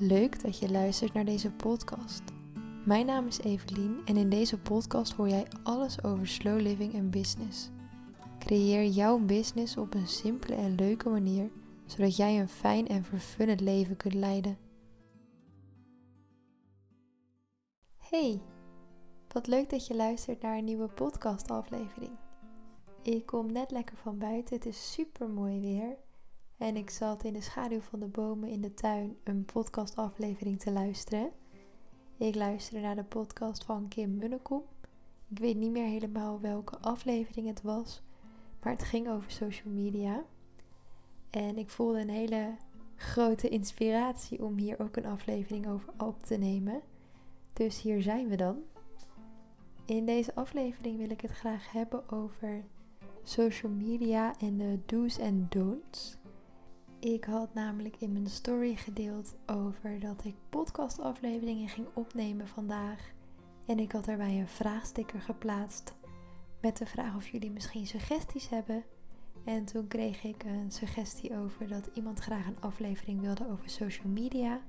Leuk dat je luistert naar deze podcast. Mijn naam is Evelien en in deze podcast hoor jij alles over slow living en business. Creëer jouw business op een simpele en leuke manier, zodat jij een fijn en vervullend leven kunt leiden. Hey, wat leuk dat je luistert naar een nieuwe podcastaflevering. Ik kom net lekker van buiten, het is super mooi weer en ik zat in de schaduw van de bomen in de tuin een podcastaflevering te luisteren. Ik luisterde naar de podcast van Kim Munnekom. Ik weet niet meer helemaal welke aflevering het was, maar het ging over social media. En ik voelde een hele grote inspiratie om hier ook een aflevering over op te nemen. Dus hier zijn we dan. In deze aflevering wil ik het graag hebben over social media en de do's en don'ts. Ik had namelijk in mijn story gedeeld over dat ik podcastafleveringen ging opnemen vandaag. En ik had daarbij een vraagsticker geplaatst met de vraag of jullie misschien suggesties hebben. En toen kreeg ik een suggestie over dat iemand graag een aflevering wilde over social media.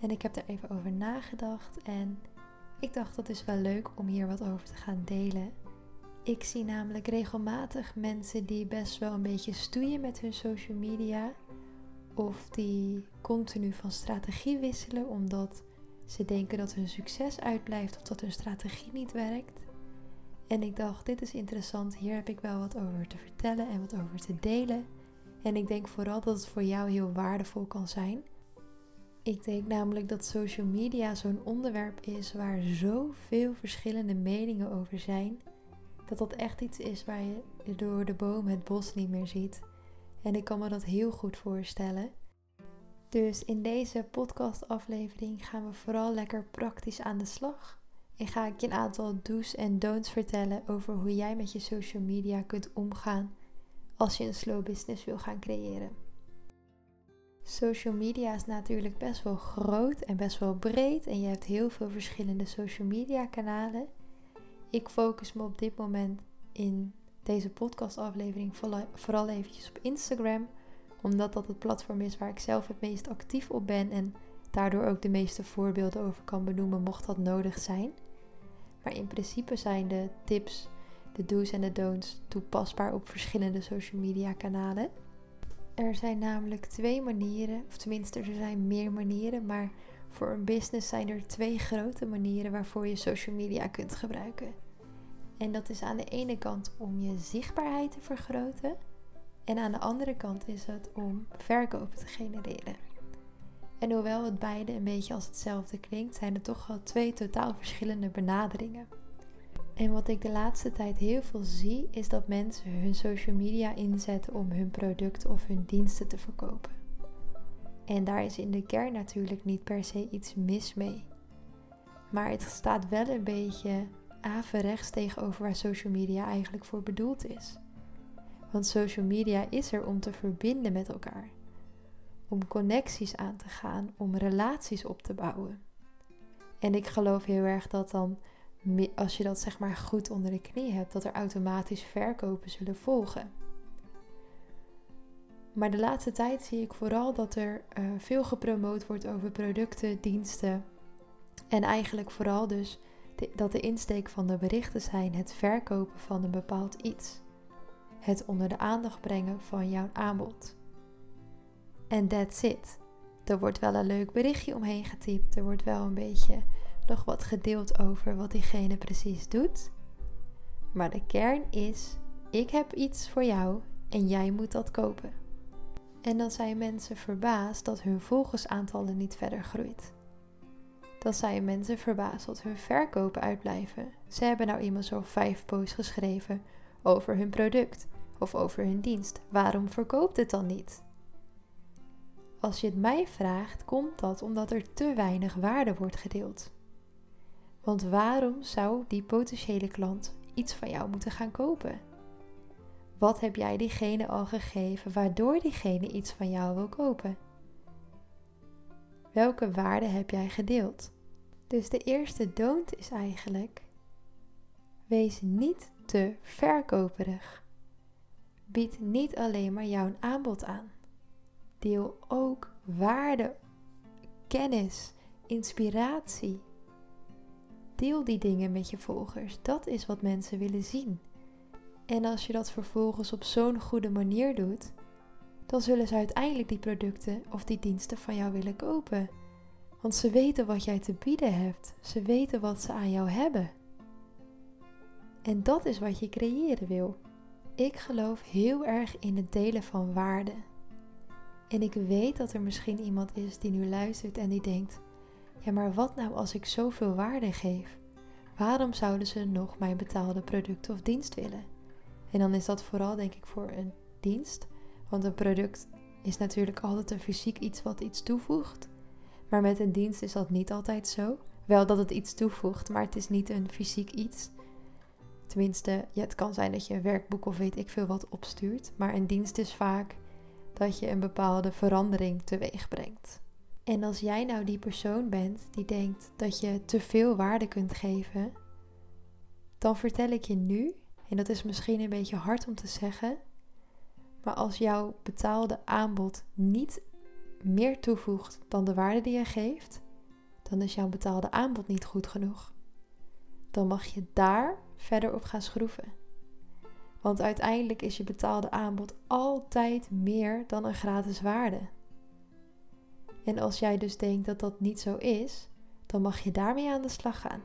En ik heb er even over nagedacht en ik dacht dat is wel leuk om hier wat over te gaan delen. Ik zie namelijk regelmatig mensen die best wel een beetje stoeien met hun social media. Of die continu van strategie wisselen omdat ze denken dat hun succes uitblijft of dat hun strategie niet werkt. En ik dacht, dit is interessant, hier heb ik wel wat over te vertellen en wat over te delen. En ik denk vooral dat het voor jou heel waardevol kan zijn. Ik denk namelijk dat social media zo'n onderwerp is waar zoveel verschillende meningen over zijn dat dat echt iets is waar je door de boom het bos niet meer ziet. En ik kan me dat heel goed voorstellen. Dus in deze podcastaflevering gaan we vooral lekker praktisch aan de slag. En ga ik je een aantal do's en don'ts vertellen over hoe jij met je social media kunt omgaan als je een slow business wil gaan creëren. Social media is natuurlijk best wel groot en best wel breed en je hebt heel veel verschillende social media kanalen. Ik focus me op dit moment in deze podcastaflevering vooral eventjes op Instagram. Omdat dat het platform is waar ik zelf het meest actief op ben. En daardoor ook de meeste voorbeelden over kan benoemen mocht dat nodig zijn. Maar in principe zijn de tips, de do's en de don'ts toepasbaar op verschillende social media kanalen. Er zijn namelijk twee manieren, of tenminste er zijn meer manieren, maar voor een business zijn er twee grote manieren waarvoor je social media kunt gebruiken. En dat is aan de ene kant om je zichtbaarheid te vergroten. En aan de andere kant is het om verkopen te genereren. En hoewel het beide een beetje als hetzelfde klinkt, zijn er toch wel twee totaal verschillende benaderingen. En wat ik de laatste tijd heel veel zie, is dat mensen hun social media inzetten om hun producten of hun diensten te verkopen. En daar is in de kern natuurlijk niet per se iets mis mee. Maar het staat wel een beetje averechts tegenover waar social media eigenlijk voor bedoeld is. Want social media is er om te verbinden met elkaar. Om connecties aan te gaan, om relaties op te bouwen. En ik geloof heel erg dat dan, als je dat zeg maar goed onder de knie hebt, dat er automatisch verkopen zullen volgen. Maar de laatste tijd zie ik vooral dat er uh, veel gepromoot wordt over producten, diensten. En eigenlijk vooral dus dat de insteek van de berichten zijn het verkopen van een bepaald iets. Het onder de aandacht brengen van jouw aanbod. En that's it. Er wordt wel een leuk berichtje omheen getypt. Er wordt wel een beetje nog wat gedeeld over wat diegene precies doet. Maar de kern is: ik heb iets voor jou en jij moet dat kopen. En dan zijn mensen verbaasd dat hun volgersaantallen niet verder groeit. Dan zijn mensen verbaasd dat hun verkopen uitblijven. Ze hebben nou iemand zo vijf posts geschreven over hun product of over hun dienst. Waarom verkoopt het dan niet? Als je het mij vraagt, komt dat omdat er te weinig waarde wordt gedeeld. Want waarom zou die potentiële klant iets van jou moeten gaan kopen? Wat heb jij diegene al gegeven waardoor diegene iets van jou wil kopen? Welke waarde heb jij gedeeld? Dus de eerste don't is eigenlijk: wees niet te verkoperig. Bied niet alleen maar jouw aanbod aan. Deel ook waarde kennis, inspiratie. Deel die dingen met je volgers. Dat is wat mensen willen zien. En als je dat vervolgens op zo'n goede manier doet, dan zullen ze uiteindelijk die producten of die diensten van jou willen kopen. Want ze weten wat jij te bieden hebt. Ze weten wat ze aan jou hebben. En dat is wat je creëren wil. Ik geloof heel erg in het delen van waarde. En ik weet dat er misschien iemand is die nu luistert en die denkt: ja, maar wat nou als ik zoveel waarde geef? Waarom zouden ze nog mijn betaalde product of dienst willen? En dan is dat vooral denk ik voor een dienst, want een product is natuurlijk altijd een fysiek iets wat iets toevoegt. Maar met een dienst is dat niet altijd zo. Wel dat het iets toevoegt, maar het is niet een fysiek iets. Tenminste, ja, het kan zijn dat je een werkboek of weet ik veel wat opstuurt. Maar een dienst is vaak dat je een bepaalde verandering teweeg brengt. En als jij nou die persoon bent die denkt dat je te veel waarde kunt geven, dan vertel ik je nu, en dat is misschien een beetje hard om te zeggen, maar als jouw betaalde aanbod niet meer toevoegt dan de waarde die je geeft, dan is jouw betaalde aanbod niet goed genoeg. Dan mag je daar verder op gaan schroeven. Want uiteindelijk is je betaalde aanbod altijd meer dan een gratis waarde. En als jij dus denkt dat dat niet zo is, dan mag je daarmee aan de slag gaan.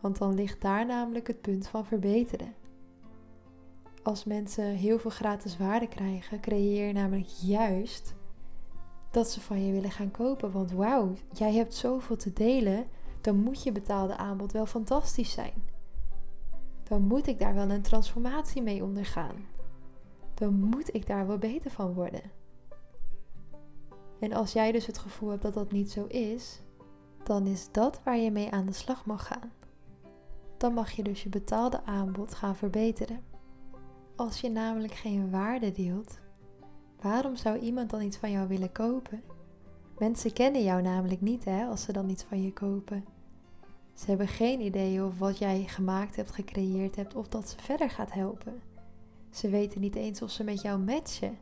Want dan ligt daar namelijk het punt van verbeteren. Als mensen heel veel gratis waarde krijgen, creëer je namelijk juist dat ze van je willen gaan kopen. Want wauw, jij hebt zoveel te delen, dan moet je betaalde aanbod wel fantastisch zijn. Dan moet ik daar wel een transformatie mee ondergaan. Dan moet ik daar wel beter van worden. En als jij dus het gevoel hebt dat dat niet zo is, dan is dat waar je mee aan de slag mag gaan. Dan mag je dus je betaalde aanbod gaan verbeteren. Als je namelijk geen waarde deelt, waarom zou iemand dan iets van jou willen kopen? Mensen kennen jou namelijk niet hè, als ze dan iets van je kopen. Ze hebben geen idee of wat jij gemaakt hebt, gecreëerd hebt, of dat ze verder gaat helpen. Ze weten niet eens of ze met jou matchen.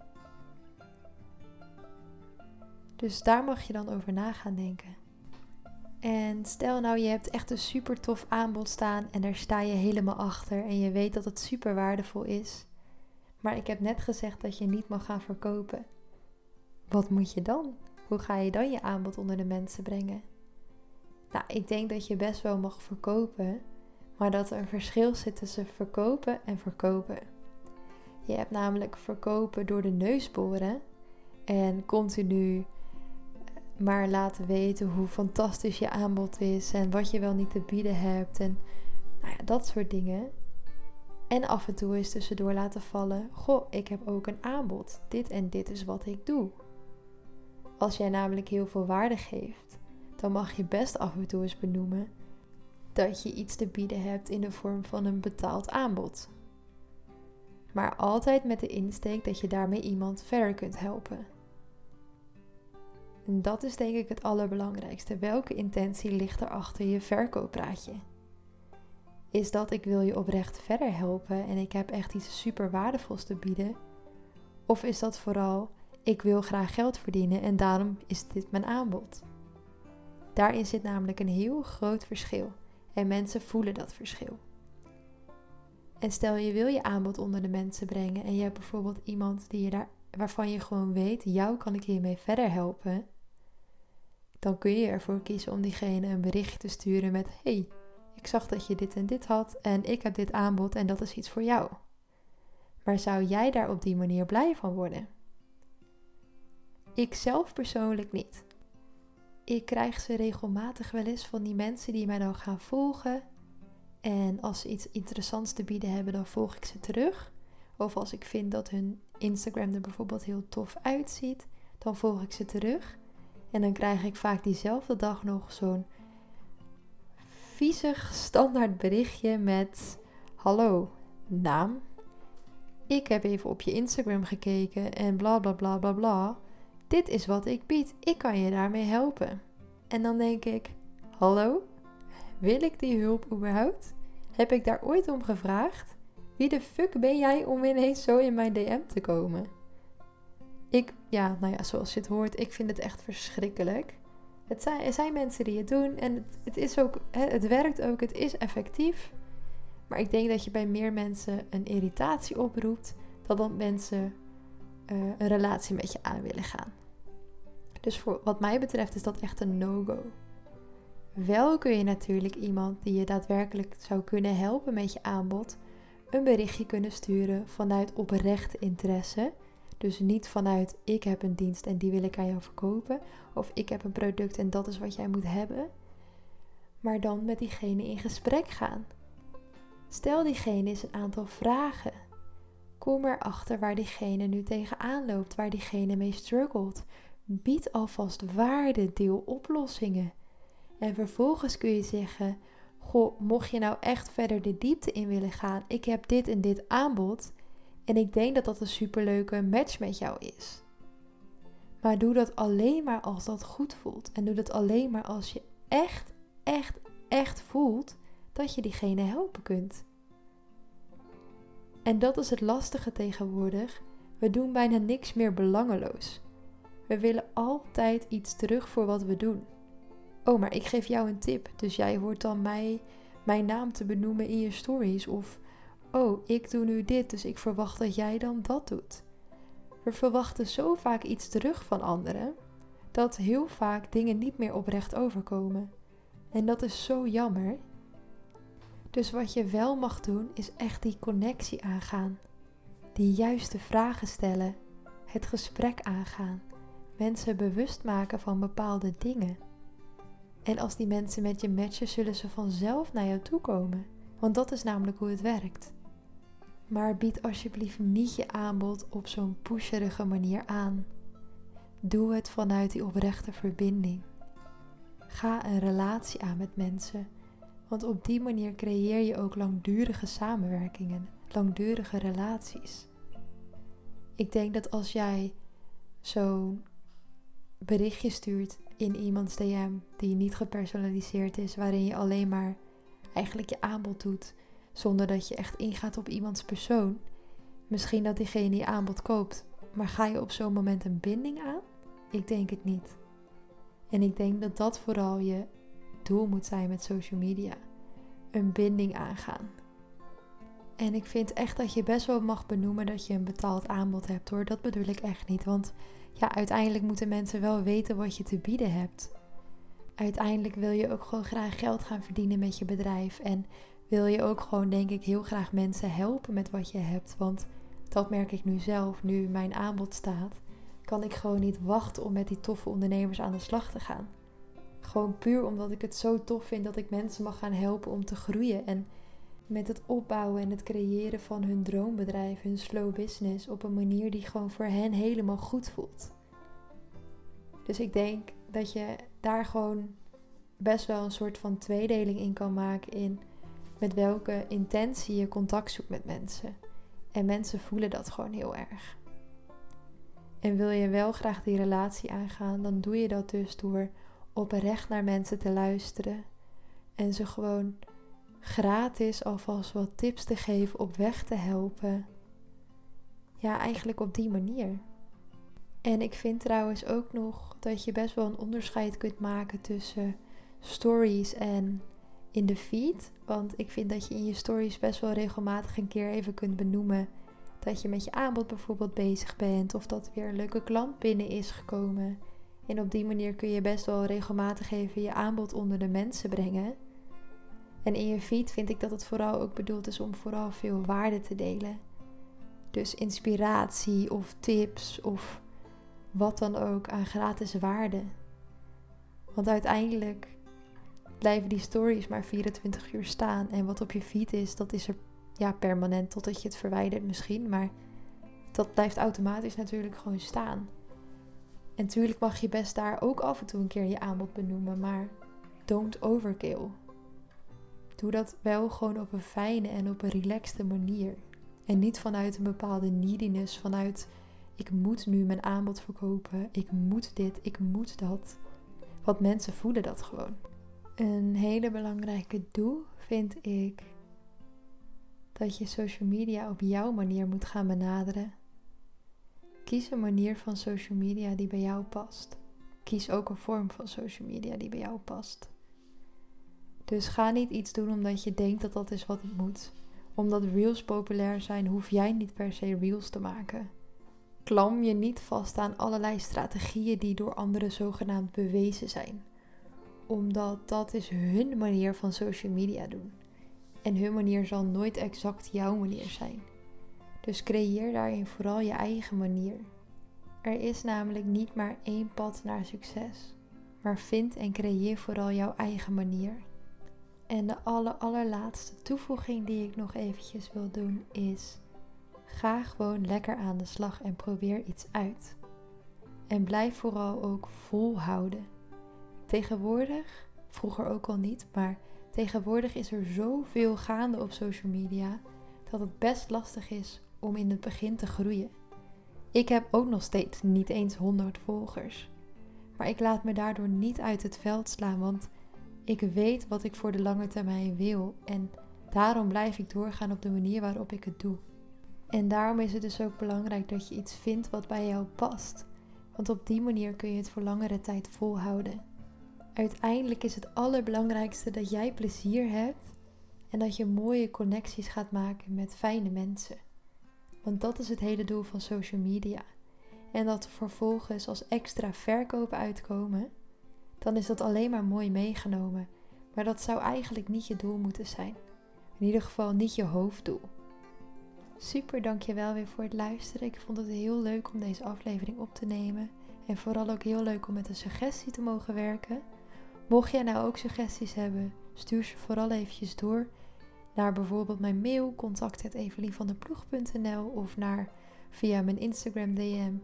Dus daar mag je dan over na gaan denken. En stel nou, je hebt echt een super tof aanbod staan en daar sta je helemaal achter en je weet dat het super waardevol is. Maar ik heb net gezegd dat je niet mag gaan verkopen. Wat moet je dan? Hoe ga je dan je aanbod onder de mensen brengen? Nou, ik denk dat je best wel mag verkopen, maar dat er een verschil zit tussen verkopen en verkopen. Je hebt namelijk verkopen door de neus boren en continu maar laten weten hoe fantastisch je aanbod is en wat je wel niet te bieden hebt en nou ja, dat soort dingen. En af en toe eens tussendoor laten vallen: Goh, ik heb ook een aanbod. Dit en dit is wat ik doe. Als jij namelijk heel veel waarde geeft, dan mag je best af en toe eens benoemen dat je iets te bieden hebt in de vorm van een betaald aanbod. Maar altijd met de insteek dat je daarmee iemand verder kunt helpen. En dat is denk ik het allerbelangrijkste. Welke intentie ligt er achter je verkooppraatje? Is dat ik wil je oprecht verder helpen en ik heb echt iets super waardevols te bieden? Of is dat vooral ik wil graag geld verdienen en daarom is dit mijn aanbod? Daarin zit namelijk een heel groot verschil en mensen voelen dat verschil. En stel je wil je aanbod onder de mensen brengen en je hebt bijvoorbeeld iemand die je daar, waarvan je gewoon weet, jou kan ik hiermee verder helpen dan kun je ervoor kiezen om diegene een bericht te sturen met: Hey, ik zag dat je dit en dit had en ik heb dit aanbod en dat is iets voor jou. Maar zou jij daar op die manier blij van worden? Ik zelf persoonlijk niet. Ik krijg ze regelmatig wel eens van die mensen die mij dan gaan volgen. En als ze iets interessants te bieden hebben, dan volg ik ze terug. Of als ik vind dat hun Instagram er bijvoorbeeld heel tof uitziet, dan volg ik ze terug. En dan krijg ik vaak diezelfde dag nog zo'n viezig standaard berichtje met: Hallo, naam. Ik heb even op je Instagram gekeken en bla bla bla bla bla. Dit is wat ik bied. Ik kan je daarmee helpen. En dan denk ik: Hallo, wil ik die hulp überhaupt? Heb ik daar ooit om gevraagd? Wie de fuck ben jij om ineens zo in mijn DM te komen? Ik, ja, nou ja, zoals je het hoort, ik vind het echt verschrikkelijk. Het zijn, er zijn mensen die het doen en het, het, is ook, het werkt ook, het is effectief. Maar ik denk dat je bij meer mensen een irritatie oproept dan dat mensen uh, een relatie met je aan willen gaan. Dus voor wat mij betreft is dat echt een no-go. Wel kun je natuurlijk iemand die je daadwerkelijk zou kunnen helpen met je aanbod een berichtje kunnen sturen vanuit oprechte interesse. Dus niet vanuit ik heb een dienst en die wil ik aan jou verkopen. Of ik heb een product en dat is wat jij moet hebben. Maar dan met diegene in gesprek gaan. Stel diegene eens een aantal vragen. Kom erachter waar diegene nu tegenaan loopt, waar diegene mee struggelt. Bied alvast waarde, deel oplossingen. En vervolgens kun je zeggen: Goh, mocht je nou echt verder de diepte in willen gaan, ik heb dit en dit aanbod. En ik denk dat dat een superleuke match met jou is. Maar doe dat alleen maar als dat goed voelt. En doe dat alleen maar als je echt, echt, echt voelt dat je diegene helpen kunt. En dat is het lastige tegenwoordig. We doen bijna niks meer belangeloos. We willen altijd iets terug voor wat we doen. Oh, maar ik geef jou een tip, dus jij hoort dan mij mijn naam te benoemen in je stories. Of, oh, ik doe nu dit, dus ik verwacht dat jij dan dat doet. We verwachten zo vaak iets terug van anderen, dat heel vaak dingen niet meer oprecht overkomen. En dat is zo jammer. Dus wat je wel mag doen, is echt die connectie aangaan. Die juiste vragen stellen. Het gesprek aangaan. Mensen bewust maken van bepaalde dingen. En als die mensen met je matchen, zullen ze vanzelf naar jou toe komen. Want dat is namelijk hoe het werkt. Maar bied alsjeblieft niet je aanbod op zo'n pusherige manier aan. Doe het vanuit die oprechte verbinding. Ga een relatie aan met mensen. Want op die manier creëer je ook langdurige samenwerkingen, langdurige relaties. Ik denk dat als jij zo'n berichtje stuurt in iemands DM die niet gepersonaliseerd is, waarin je alleen maar eigenlijk je aanbod doet, zonder dat je echt ingaat op iemands persoon. Misschien dat diegene je aanbod koopt, maar ga je op zo'n moment een binding aan? Ik denk het niet. En ik denk dat dat vooral je doel moet zijn met social media: een binding aangaan. En ik vind echt dat je best wel mag benoemen dat je een betaald aanbod hebt hoor. Dat bedoel ik echt niet. Want ja, uiteindelijk moeten mensen wel weten wat je te bieden hebt. Uiteindelijk wil je ook gewoon graag geld gaan verdienen met je bedrijf. En wil je ook gewoon, denk ik, heel graag mensen helpen met wat je hebt. Want dat merk ik nu zelf, nu mijn aanbod staat. Kan ik gewoon niet wachten om met die toffe ondernemers aan de slag te gaan. Gewoon puur omdat ik het zo tof vind dat ik mensen mag gaan helpen om te groeien. En met het opbouwen en het creëren van hun droombedrijf, hun slow business, op een manier die gewoon voor hen helemaal goed voelt. Dus ik denk dat je daar gewoon best wel een soort van tweedeling in kan maken in met welke intentie je contact zoekt met mensen. En mensen voelen dat gewoon heel erg. En wil je wel graag die relatie aangaan, dan doe je dat dus door oprecht naar mensen te luisteren en ze gewoon gratis alvast wat tips te geven, op weg te helpen. Ja, eigenlijk op die manier. En ik vind trouwens ook nog dat je best wel een onderscheid kunt maken tussen stories en in de feed. Want ik vind dat je in je stories best wel regelmatig een keer even kunt benoemen dat je met je aanbod bijvoorbeeld bezig bent of dat weer een leuke klant binnen is gekomen. En op die manier kun je best wel regelmatig even je aanbod onder de mensen brengen. En in je feed vind ik dat het vooral ook bedoeld is om vooral veel waarde te delen. Dus inspiratie of tips of wat dan ook aan gratis waarde. Want uiteindelijk blijven die stories maar 24 uur staan. En wat op je feed is, dat is er ja, permanent totdat je het verwijdert misschien. Maar dat blijft automatisch natuurlijk gewoon staan. En natuurlijk mag je best daar ook af en toe een keer je aanbod benoemen, maar don't overkill. Doe dat wel gewoon op een fijne en op een relaxte manier. En niet vanuit een bepaalde neediness, vanuit ik moet nu mijn aanbod verkopen, ik moet dit, ik moet dat. Want mensen voelen dat gewoon. Een hele belangrijke doel vind ik dat je social media op jouw manier moet gaan benaderen. Kies een manier van social media die bij jou past. Kies ook een vorm van social media die bij jou past. Dus ga niet iets doen omdat je denkt dat dat is wat het moet. Omdat reels populair zijn, hoef jij niet per se reels te maken. Klam je niet vast aan allerlei strategieën die door anderen zogenaamd bewezen zijn. Omdat dat is hun manier van social media doen. En hun manier zal nooit exact jouw manier zijn. Dus creëer daarin vooral je eigen manier. Er is namelijk niet maar één pad naar succes. Maar vind en creëer vooral jouw eigen manier. En de aller, allerlaatste toevoeging die ik nog eventjes wil doen is: ga gewoon lekker aan de slag en probeer iets uit. En blijf vooral ook volhouden. Tegenwoordig, vroeger ook al niet, maar tegenwoordig is er zoveel gaande op social media dat het best lastig is om in het begin te groeien. Ik heb ook nog steeds niet eens 100 volgers. Maar ik laat me daardoor niet uit het veld slaan, want ik weet wat ik voor de lange termijn wil en daarom blijf ik doorgaan op de manier waarop ik het doe. En daarom is het dus ook belangrijk dat je iets vindt wat bij jou past, want op die manier kun je het voor langere tijd volhouden. Uiteindelijk is het allerbelangrijkste dat jij plezier hebt en dat je mooie connecties gaat maken met fijne mensen. Want dat is het hele doel van social media. En dat er vervolgens als extra verkopen uitkomen, dan is dat alleen maar mooi meegenomen. Maar dat zou eigenlijk niet je doel moeten zijn. In ieder geval niet je hoofddoel. Super dankjewel weer voor het luisteren. Ik vond het heel leuk om deze aflevering op te nemen. En vooral ook heel leuk om met een suggestie te mogen werken. Mocht jij nou ook suggesties hebben, stuur ze vooral eventjes door naar bijvoorbeeld mijn mail contact.evelienvandeploeg.nl of naar via mijn Instagram DM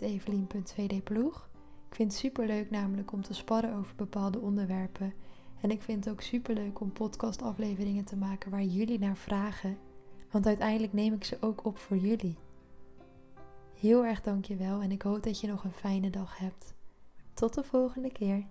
evelien.2dploeg. Ik vind het super leuk namelijk om te sparren over bepaalde onderwerpen. En ik vind het ook super leuk om podcastafleveringen te maken waar jullie naar vragen. Want uiteindelijk neem ik ze ook op voor jullie. Heel erg dankjewel en ik hoop dat je nog een fijne dag hebt. Tot de volgende keer.